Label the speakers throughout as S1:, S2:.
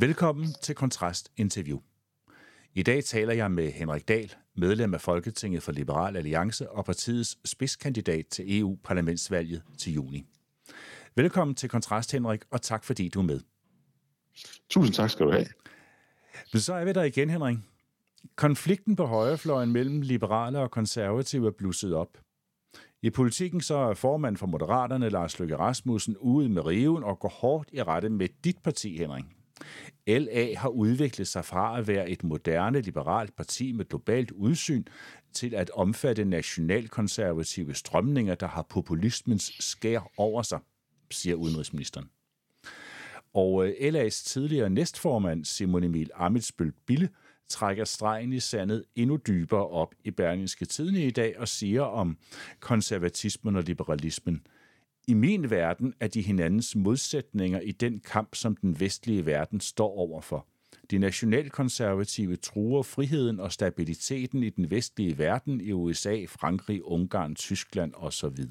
S1: Velkommen til Kontrast Interview. I dag taler jeg med Henrik Dahl, medlem af Folketinget for Liberal Alliance og partiets spidskandidat til EU-parlamentsvalget til juni. Velkommen til Kontrast, Henrik, og tak fordi du er med.
S2: Tusind tak skal du have.
S1: Men så er vi der igen, Henrik. Konflikten på højrefløjen mellem liberale og konservative er blusset op. I politikken så er formand for Moderaterne, Lars Løkke Rasmussen, ude med riven og går hårdt i rette med dit parti, Henrik. LA har udviklet sig fra at være et moderne liberalt parti med globalt udsyn til at omfatte nationalkonservative strømninger, der har populismens skær over sig, siger udenrigsministeren. Og øh, LA's tidligere næstformand Simon Emil Amitsbøl Bille trækker stregen i sandet endnu dybere op i Berlingske Tidene i dag og siger om konservatismen og liberalismen. I min verden er de hinandens modsætninger i den kamp, som den vestlige verden står overfor. De nationalkonservative truer friheden og stabiliteten i den vestlige verden i USA, Frankrig, Ungarn, Tyskland osv.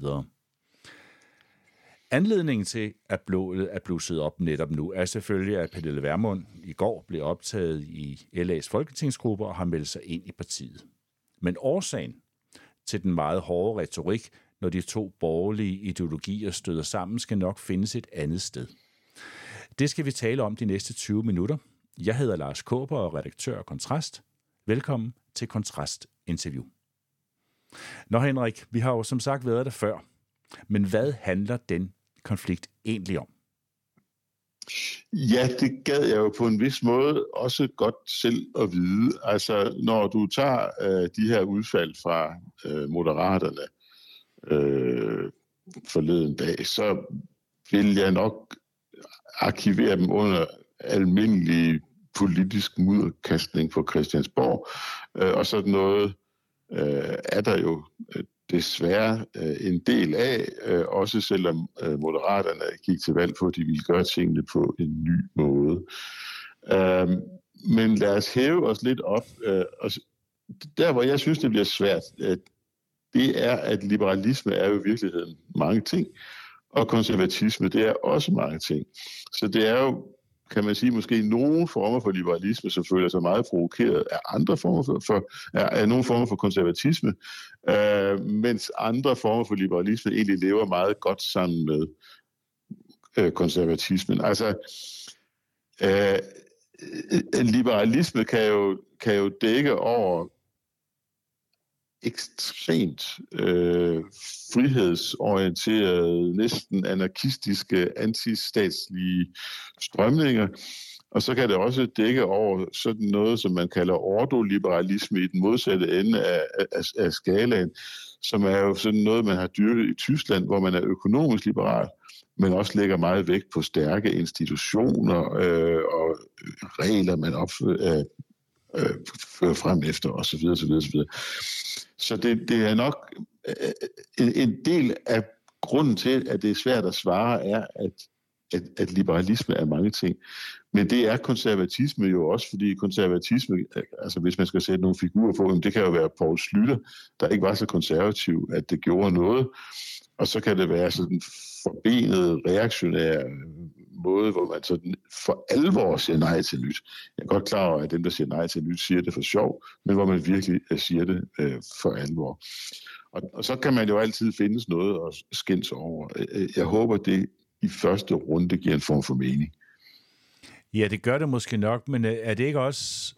S1: Anledningen til, at blodet er blusset op netop nu, er selvfølgelig, at Pernille Vermund i går blev optaget i LA's folketingsgruppe og har meldt sig ind i partiet. Men årsagen til den meget hårde retorik, når de to borgerlige ideologier støder sammen, skal nok findes et andet sted. Det skal vi tale om de næste 20 minutter. Jeg hedder Lars Kåber og redaktør af Kontrast. Velkommen til Kontrast Interview. Nå Henrik, vi har jo som sagt været der før. Men hvad handler den konflikt egentlig om?
S2: Ja, det gad jeg jo på en vis måde også godt selv at vide. Altså, når du tager øh, de her udfald fra øh, moderaterne øh, forleden dag, så vil jeg nok arkivere dem under almindelig politisk mudderkastning på Christiansborg. Øh, og sådan noget øh, er der jo øh, desværre øh, en del af, øh, også selvom øh, moderaterne gik til valg på, at de ville gøre tingene på en ny måde. Øh, men lad os hæve os lidt op. Øh, og der, hvor jeg synes, det bliver svært, øh, det er, at liberalisme er jo i virkeligheden mange ting, og konservatisme, det er også mange ting. Så det er jo kan man sige, måske nogle former for liberalisme, som føler sig meget provokeret af andre former for, for af, af nogle former for konservatisme, øh, mens andre former for liberalisme egentlig lever meget godt sammen med øh, konservatismen. Altså, øh, øh, øh liberalisme kan jo, kan jo dække over ekstremt øh, frihedsorienterede, næsten anarkistiske, antistatslige strømninger. Og så kan det også dække over sådan noget, som man kalder ordoliberalisme i den modsatte ende af, af, af skalaen, som er jo sådan noget, man har dyrket i Tyskland, hvor man er økonomisk liberal, men også lægger meget vægt på stærke institutioner øh, og regler, man opfører, øh, øh, frem efter osv. Så, videre, Så videre. Så det, det er nok øh, en, en del af grunden til, at det er svært at svare, er, at, at, at liberalisme er mange ting. Men det er konservatisme jo også, fordi konservatisme, øh, altså hvis man skal sætte nogle figurer på, det kan jo være Paul Slytter, der ikke var så konservativ, at det gjorde noget. Og så kan det være sådan forbenet, reaktionære måde, hvor man sådan for alvor siger nej til nyt. Jeg er godt klar over, at dem, der siger nej til nyt, siger det for sjov, men hvor man virkelig øh, siger det øh, for alvor. Og, og så kan man jo altid findes noget at skændes over. Øh, øh, jeg håber, det i første runde giver en form for mening.
S1: Ja, det gør det måske nok, men er det ikke også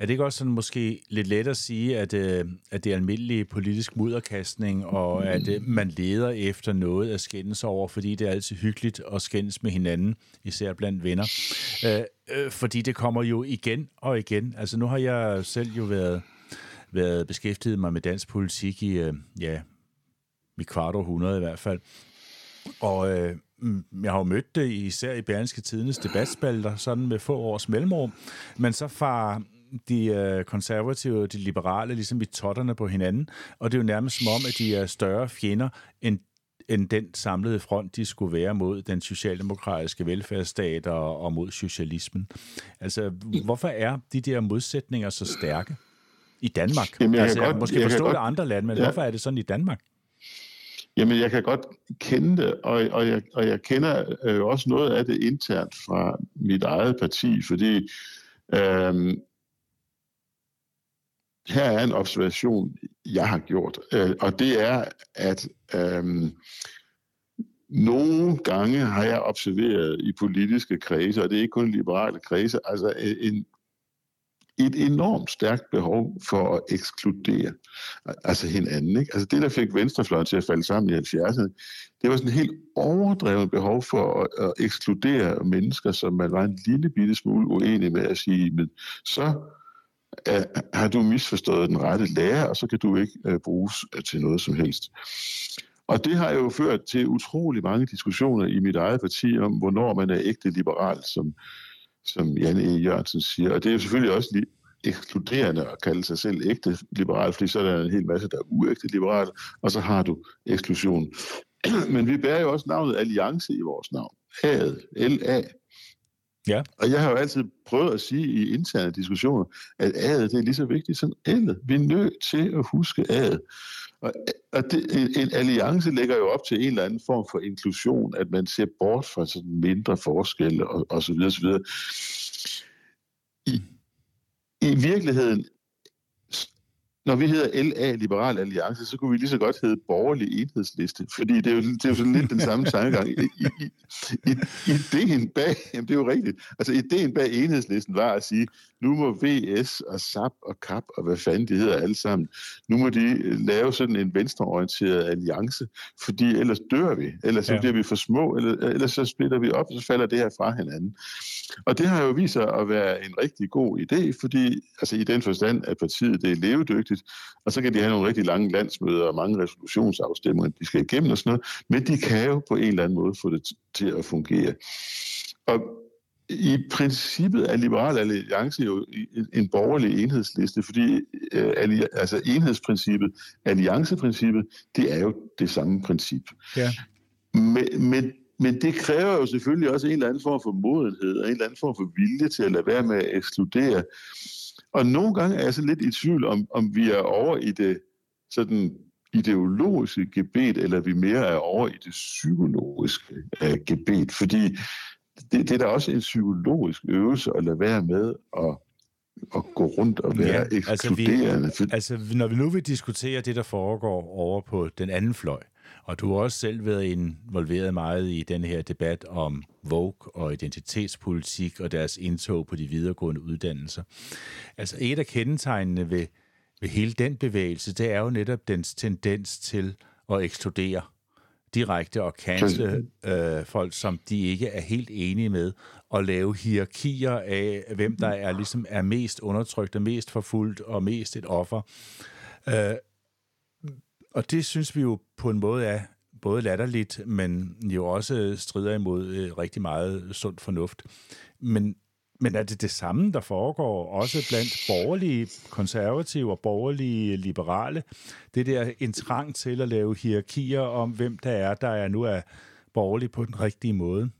S1: er det ikke også sådan måske lidt let at sige, at, øh, at det er almindelig politisk mudderkastning, og at øh, man leder efter noget at skændes over, fordi det er altid hyggeligt at skændes med hinanden, især blandt venner. Øh, øh, fordi det kommer jo igen og igen. Altså nu har jeg selv jo været, været beskæftiget mig med dansk politik i, øh, ja, i kvart århundrede i hvert fald. Og øh, mm, jeg har jo mødt det især i Berlingske Tidens debatspalter, sådan med få års mellemrum. Men så far de øh, konservative og de liberale ligesom i totterne på hinanden, og det er jo nærmest som om, at de er større fjender end end den samlede front, de skulle være mod den socialdemokratiske velfærdsstat og, og mod socialismen. Altså, hvorfor er de der modsætninger så stærke i Danmark?
S2: Jamen, jeg
S1: altså,
S2: kan
S1: jeg
S2: godt,
S1: måske
S2: jeg
S1: forstå
S2: kan
S1: det godt, andre lande, men ja. hvorfor er det sådan i Danmark?
S2: Jamen, jeg kan godt kende det, og, og, jeg, og jeg kender øh, også noget af det internt fra mit eget parti, fordi øh, her er en observation, jeg har gjort, øh, og det er, at øh, nogle gange har jeg observeret i politiske kredse, og det er ikke kun liberale kredse, altså øh, en, et enormt stærkt behov for at ekskludere altså hinanden. Ikke? Altså det, der fik venstrefløjen til at falde sammen i 70'erne, det var sådan et helt overdrevet behov for at, at ekskludere mennesker, som man var en lille bitte smule uenig med at sige, men så er, har du misforstået den rette lærer, og så kan du ikke uh, bruges øh, til noget som helst. Og det har jo ført til utrolig mange diskussioner i mit eget parti om, hvornår man er ægte liberal, som, som Jan E. Jørgensen siger. Og det er jo selvfølgelig også lige ekskluderende at kalde sig selv ægte liberal, fordi så er der en hel masse, der er uægte liberal, og så har du eksklusion. Men vi bærer jo også navnet Alliance i vores navn. A'et, L-A. Ja. Og jeg har jo altid prøvet at sige i interne diskussioner, at adet det er lige så vigtigt som ældet. Vi er nødt til at huske adet. Og, og det, en alliance lægger jo op til en eller anden form for inklusion, at man ser bort fra sådan mindre forskelle og, og så videre, så videre. I, I virkeligheden når vi hedder LA, Liberal Alliance, så kunne vi lige så godt hedde Borgerlig Enhedsliste, fordi det er jo, det er jo sådan lidt den samme tankegang. I, i, i, ideen bag, jamen det er jo rigtigt, altså ideen bag Enhedslisten var at sige, nu må VS og SAP og KAP og hvad fanden de hedder alle sammen, nu må de øh, lave sådan en venstreorienteret alliance, fordi ellers dør vi, ellers så ja. bliver vi for små, eller, ellers så splitter vi op, og så falder det her fra hinanden. Og det har jo vist sig at være en rigtig god idé, fordi altså i den forstand, at partiet det er levedygtigt, og så kan de have nogle rigtig lange landsmøder og mange resolutionsafstemninger, de skal igennem og sådan noget, men de kan jo på en eller anden måde få det til at fungere. Og i princippet er Liberal Alliance jo en borgerlig enhedsliste, fordi øh, altså enhedsprincippet, allianceprincippet, det er jo det samme princip. Ja. Men, men, men det kræver jo selvfølgelig også en eller anden form for modenhed og en eller anden form for vilje til at lade være med at ekskludere. Og nogle gange er jeg så lidt i tvivl om, om vi er over i det sådan ideologiske gebet, eller vi mere er over i det psykologiske uh, gebet, fordi det, det er da også en psykologisk øvelse at lade være med at at gå rundt og være ja, ekskluderende.
S1: Altså, vi, altså, når vi nu vil diskutere det, der foregår over på den anden fløj, og du har også selv været involveret meget i den her debat om Vogue og identitetspolitik og deres indtog på de videregående uddannelser. Altså et af kendetegnene ved, ved hele den bevægelse, det er jo netop dens tendens til at ekskludere direkte og cancele øh, folk, som de ikke er helt enige med, og lave hierarkier af, hvem der er ligesom er mest undertrykt og mest forfulgt og mest et offer. Øh, og det synes vi jo på en måde er både latterligt, men jo også strider imod øh, rigtig meget sund fornuft. Men, men er det det samme, der foregår også blandt borgerlige konservative og borgerlige liberale? Det der en trang til at lave hierarkier om, hvem der er, der er nu er borgerlig på den rigtige måde?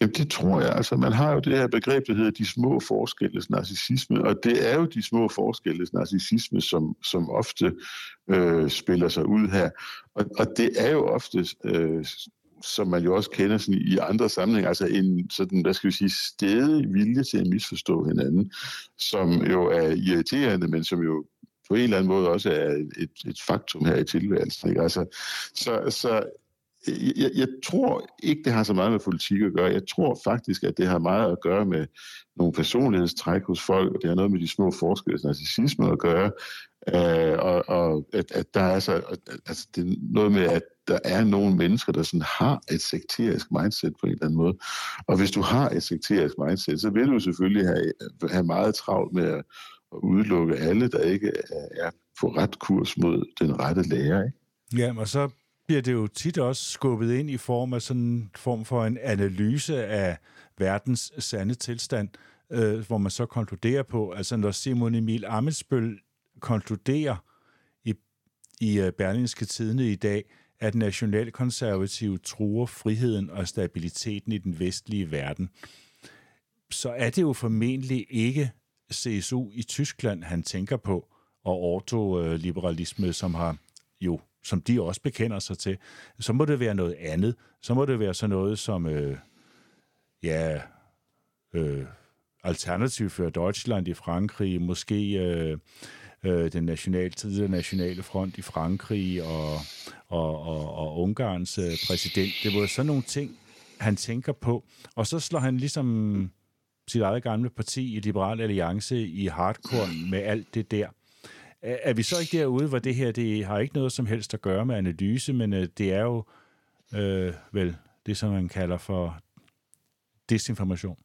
S2: Jamen det tror jeg. Altså man har jo det her begreb, der hedder de små forskelles narcissisme, og det er jo de små forskelles narcissisme, som, som ofte øh, spiller sig ud her. Og, og det er jo ofte, øh, som man jo også kender sådan i andre sammenhænge, altså en sådan, hvad skal vi sige, stedig vilje til at misforstå hinanden, som jo er irriterende, men som jo på en eller anden måde også er et, et faktum her i tilværelsen. Ikke? Altså, så, så jeg, jeg tror ikke, det har så meget med politik at gøre. Jeg tror faktisk, at det har meget at gøre med nogle personlighedstræk hos folk, og det har noget med de små forskelle, narcissisme at gøre, øh, og, og at, at der er så, altså det er noget med, at der er nogle mennesker, der sådan har et sekterisk mindset på en eller anden måde. Og hvis du har et sekterisk mindset, så vil du selvfølgelig have, have meget travlt med at, at udelukke alle, der ikke er på ret kurs mod den rette lærer. Ikke?
S1: Ja, og så bliver det jo tit også skubbet ind i form af sådan en form for en analyse af verdens sande tilstand, øh, hvor man så konkluderer på, altså når Simon Emil Amitsbøl konkluderer i, i øh, Berlingske Tidene i dag, at nationalkonservative truer friheden og stabiliteten i den vestlige verden, så er det jo formentlig ikke CSU i Tyskland, han tænker på, og ortoliberalisme, øh, som har jo som de også bekender sig til, så må det være noget andet. Så må det være sådan noget som, øh, ja, øh, Alternativ for Deutschland i Frankrig, måske øh, øh, den nationale, tidligere nationale front i Frankrig og, og, og, og Ungarns øh, præsident. Det var sådan nogle ting, han tænker på. Og så slår han ligesom sit eget gamle parti i Liberal Alliance i hardcore med alt det der. Er vi så ikke derude, hvor det her det har ikke noget som helst at gøre med analyse, men øh, det er jo øh, vel det, som man kalder for desinformation?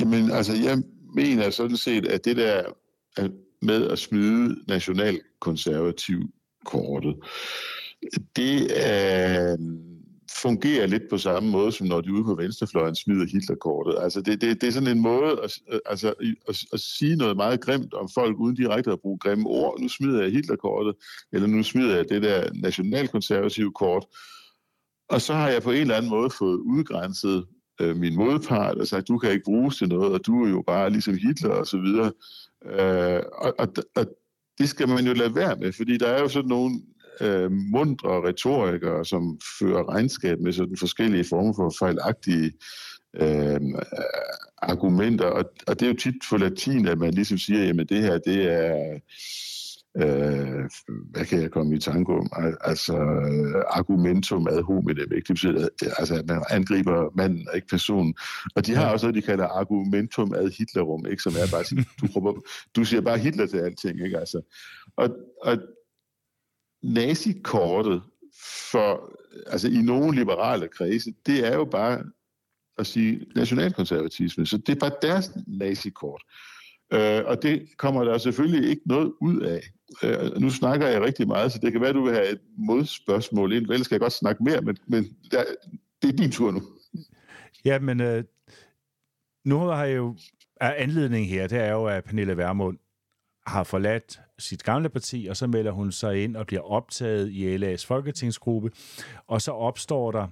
S2: Jamen, altså, jeg mener sådan set, at det der med at smide nationalkonservativ kortet, det er, fungerer lidt på samme måde, som når de ude på venstrefløjen smider Hitlerkortet. Altså det, det, det er sådan en måde at, øh, altså, at, at sige noget meget grimt om folk, uden direkte at bruge grimme ord. Nu smider jeg Hitlerkortet, eller nu smider jeg det der nationalkonservative kort. Og så har jeg på en eller anden måde fået udgrænset øh, min modpart og sagt, du kan ikke bruges til noget, og du er jo bare ligesom Hitler og så videre. Øh, og, og, og det skal man jo lade være med, fordi der er jo sådan nogle øh, mundre retorikere, som fører regnskab med sådan forskellige former for fejlagtige øh, argumenter, og, og det er jo tit for latin, at man ligesom siger, jamen det her, det er øh, hvad kan jeg komme i tanke om? Altså, argumentum ad hominem, ikke? Det betyder, altså, at man angriber manden og ikke personen. Og de har også noget, de kalder argumentum ad Hitlerum, ikke? Som er bare, du, prøver, du siger bare Hitler til alting, ikke? Altså, og, og nazikortet for, altså i nogle liberale kredse, det er jo bare at sige nationalkonservatisme. Så det er bare deres nazikort. Øh, og det kommer der selvfølgelig ikke noget ud af. Øh, nu snakker jeg rigtig meget, så det kan være, at du vil have et modspørgsmål ind. Ellers skal jeg godt snakke mere, men, men der, det er din tur nu.
S1: Ja, men øh, nu har jeg jo... Er anledningen her, det er jo, at Pernille Vermund har forladt sit gamle parti, og så melder hun sig ind og bliver optaget i LA's folketingsgruppe, og så opstår der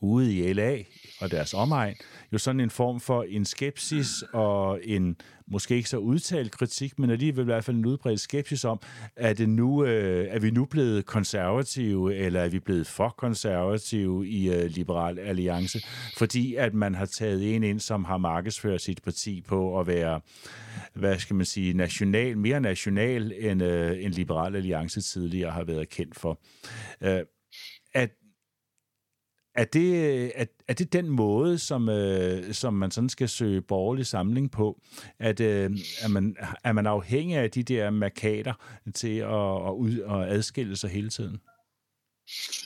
S1: ude i LA og deres omegn, jo sådan en form for en skepsis og en måske ikke så udtalt kritik, men alligevel i hvert fald en udbredt skepsis om, er, det nu, øh, er vi nu blevet konservative, eller er vi blevet for konservative i øh, Liberal Alliance, fordi at man har taget en ind, som har markedsført sit parti på at være, hvad skal man sige, national, mere national, end, øh, en Liberal Alliance tidligere har været kendt for. Øh, at er det, øh, er, er det den måde, som, øh, som man sådan skal søge borgerlig samling på? At, øh, er, man, er man afhængig af de der markader til at, at, ud, at adskille sig hele tiden?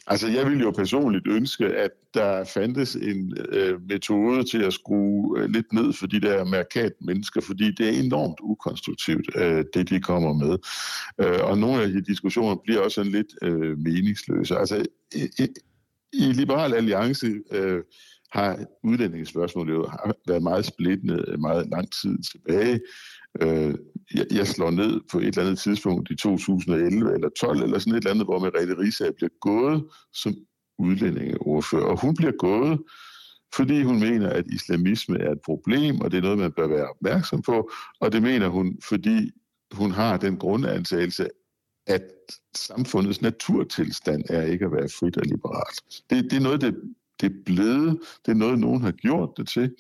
S2: Altså, jeg ville jo personligt ønske, at der fandtes en øh, metode til at skrue øh, lidt ned for de der mærkat mennesker, fordi det er enormt ukonstruktivt, øh, det de kommer med. Øh, og nogle af de diskussioner bliver også sådan lidt øh, meningsløse. Altså, i Liberal Alliance øh, har udlændingsspørgsmålet jo været meget splittende øh, meget lang tid tilbage. Øh, jeg, jeg slår ned på et eller andet tidspunkt i 2011 eller 12 eller sådan et eller andet, hvor Merete Risager bliver gået som udlændingeordfører. Og hun bliver gået, fordi hun mener, at islamisme er et problem, og det er noget, man bør være opmærksom på. Og det mener hun, fordi hun har den grundantagelse, at samfundets naturtilstand er ikke at være frit og liberalt. Det, det er noget, det, det er blevet. Det er noget, nogen har gjort det til.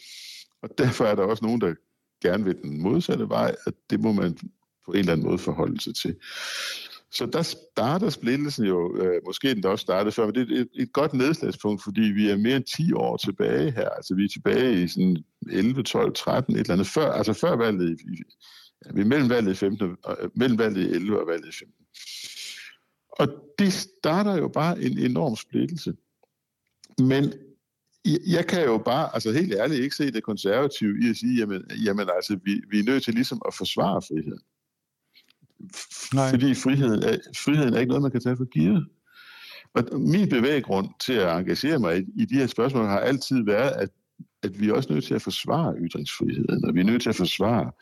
S2: Og derfor er der også nogen, der gerne vil den modsatte vej, at det må man på en eller anden måde forholde sig til. Så der starter splittelsen jo, øh, måske den også startede før, men det er et, et godt nedslagspunkt, fordi vi er mere end 10 år tilbage her. Altså vi er tilbage i sådan 11, 12, 13, et eller andet før, altså før valget i, ja, vi er mellem valget i 15, og, øh, mellem valget i 11 og valget i 15. Og det starter jo bare en enorm splittelse. Men jeg kan jo bare, altså helt ærligt, ikke se det konservative i at sige, jamen, jamen altså, vi, vi er nødt til ligesom at forsvare friheden. Nej. Fordi friheden er, friheden er ikke noget, man kan tage for givet. Og min bevæggrund til at engagere mig i, i de her spørgsmål har altid været, at, at vi er også nødt til at forsvare ytringsfriheden, og vi er nødt til at forsvare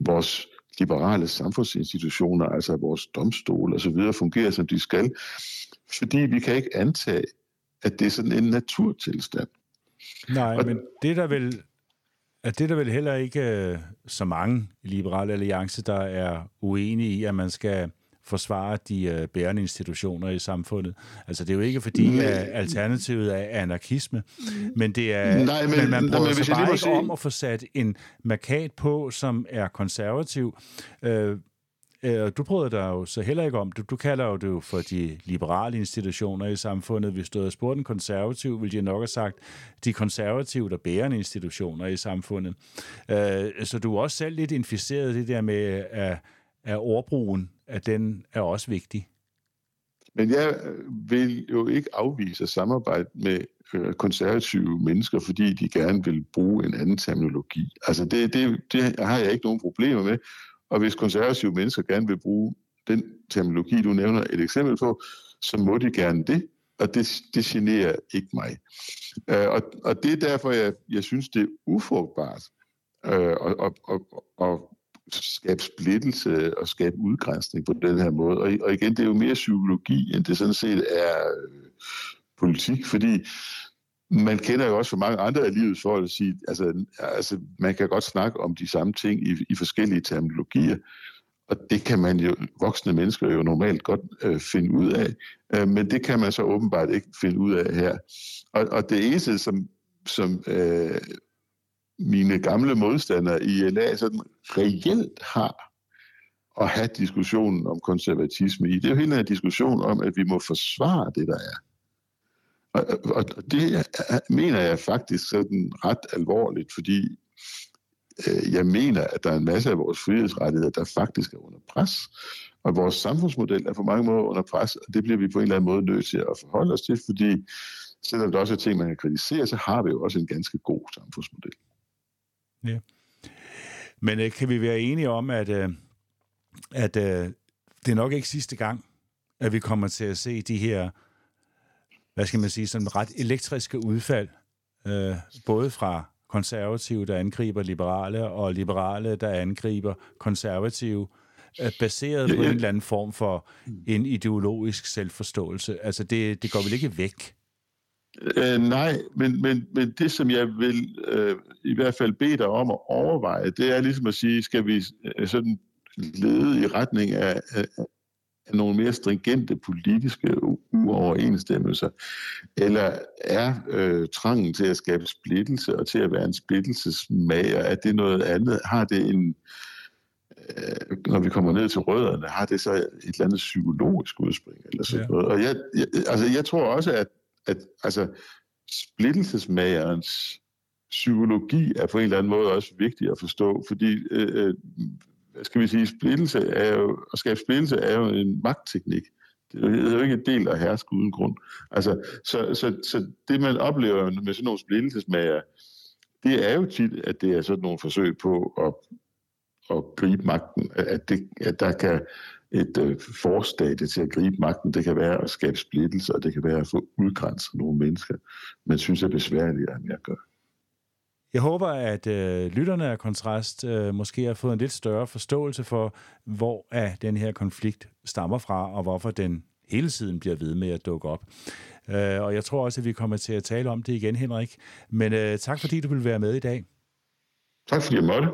S2: vores liberale samfundsinstitutioner, altså vores domstol og så videre, fungerer som de skal, fordi vi kan ikke antage, at det er sådan en naturtilstand.
S1: Nej, og, men det der vil at det der vel heller ikke uh, så mange i Liberale Alliance, der er uenige i, at man skal forsvare de øh, bærende institutioner i samfundet. Altså, det er jo ikke fordi, at alternativet er anarkisme, men det er,
S2: Nej, men,
S1: men man prøver
S2: nej, men
S1: sig bare ikke
S2: sige-
S1: om at få sat en markat på, som er konservativ. Øh, Øh, du prøvede dig jo så heller ikke om. Du, du kalder jo det jo for de liberale institutioner i samfundet. Hvis du havde spurgt en konservativ, ville de nok have sagt, de konservative, der bærende institutioner i samfundet. Øh, så du er også selv lidt inficeret i det der med, at, af ordbrugen, at den er også vigtig.
S2: Men jeg øh, vil jo ikke afvise at samarbejde med øh, konservative mennesker, fordi de gerne vil bruge en anden terminologi. Altså det, det, det har jeg ikke nogen problemer med. Og hvis konservative mennesker gerne vil bruge den terminologi, du nævner et eksempel på, så må de gerne det, og det, det generer ikke mig. Øh, og, og det er derfor, jeg, jeg synes, det er ufrugtbart øh, at, og, og, og skabe splittelse og skabe udgrænsning på den her måde. Og, og igen, det er jo mere psykologi, end det sådan set er øh, politik, fordi man kender jo også for mange andre af livets forhold at sige, altså, altså man kan godt snakke om de samme ting i, i forskellige terminologier, og det kan man jo, voksne mennesker jo normalt godt øh, finde ud af, øh, men det kan man så åbenbart ikke finde ud af her. Og, og det eneste, som, som øh, mine gamle modstandere i LA sådan reelt har at have diskussionen om konservatisme i, det er jo hele den diskussion om, at vi må forsvare det, der er. Og, og, og det mener jeg faktisk sådan ret alvorligt, fordi øh, jeg mener, at der er en masse af vores frihedsrettigheder, der faktisk er under pres. Og vores samfundsmodel er på mange måder under pres, og det bliver vi på en eller anden måde nødt til at forholde os til, fordi selvom der også er ting, man kan kritisere, så har vi jo også en ganske god samfundsmodel.
S1: Ja. Men øh, kan vi være enige om, at, øh, at øh, det er nok ikke sidste gang, at vi kommer til at se de her, hvad skal man sige, sådan ret elektriske udfald, øh, både fra konservative, der angriber liberale, og liberale, der angriber konservative, øh, baseret på en eller anden form for en ideologisk selvforståelse. Altså, det, det går vel ikke væk?
S2: Øh, nej, men, men, men det, som jeg vil øh, i hvert fald bede dig om at overveje, det er ligesom at sige, skal vi øh, sådan lede i retning af, af, af nogle mere stringente politiske uoverensstemmelser, eller er øh, trangen til at skabe splittelse og til at være en splittelsesmager, er det noget andet? Har det en, øh, når vi kommer ned til rødderne, har det så et eller andet psykologisk udspring eller sådan ja. noget? Og jeg, jeg, altså, jeg tror også, at at altså, splittelsesmagerens psykologi er på en eller anden måde også vigtig at forstå, fordi øh, øh, hvad skal vi sige, splittelse er jo, at skabe splittelse er jo en magtteknik. Det er jo ikke en del af herske uden grund. Altså, så, så, så det, man oplever med sådan nogle splittelsesmager, det er jo tit, at det er sådan nogle forsøg på at, at gribe magten, at, det, at der kan et øh, forstadie til at gribe magten. Det kan være at skabe splittelse, og det kan være at få udgrænset nogle mennesker, men synes er besværligere, end jeg gør.
S1: Jeg håber, at øh, lytterne af Kontrast øh, måske har fået en lidt større forståelse for, hvor at den her konflikt stammer fra, og hvorfor den hele tiden bliver ved med at dukke op. Øh, og jeg tror også, at vi kommer til at tale om det igen, Henrik. Men øh, tak fordi du vil være med i dag.
S2: Tak fordi jeg måtte.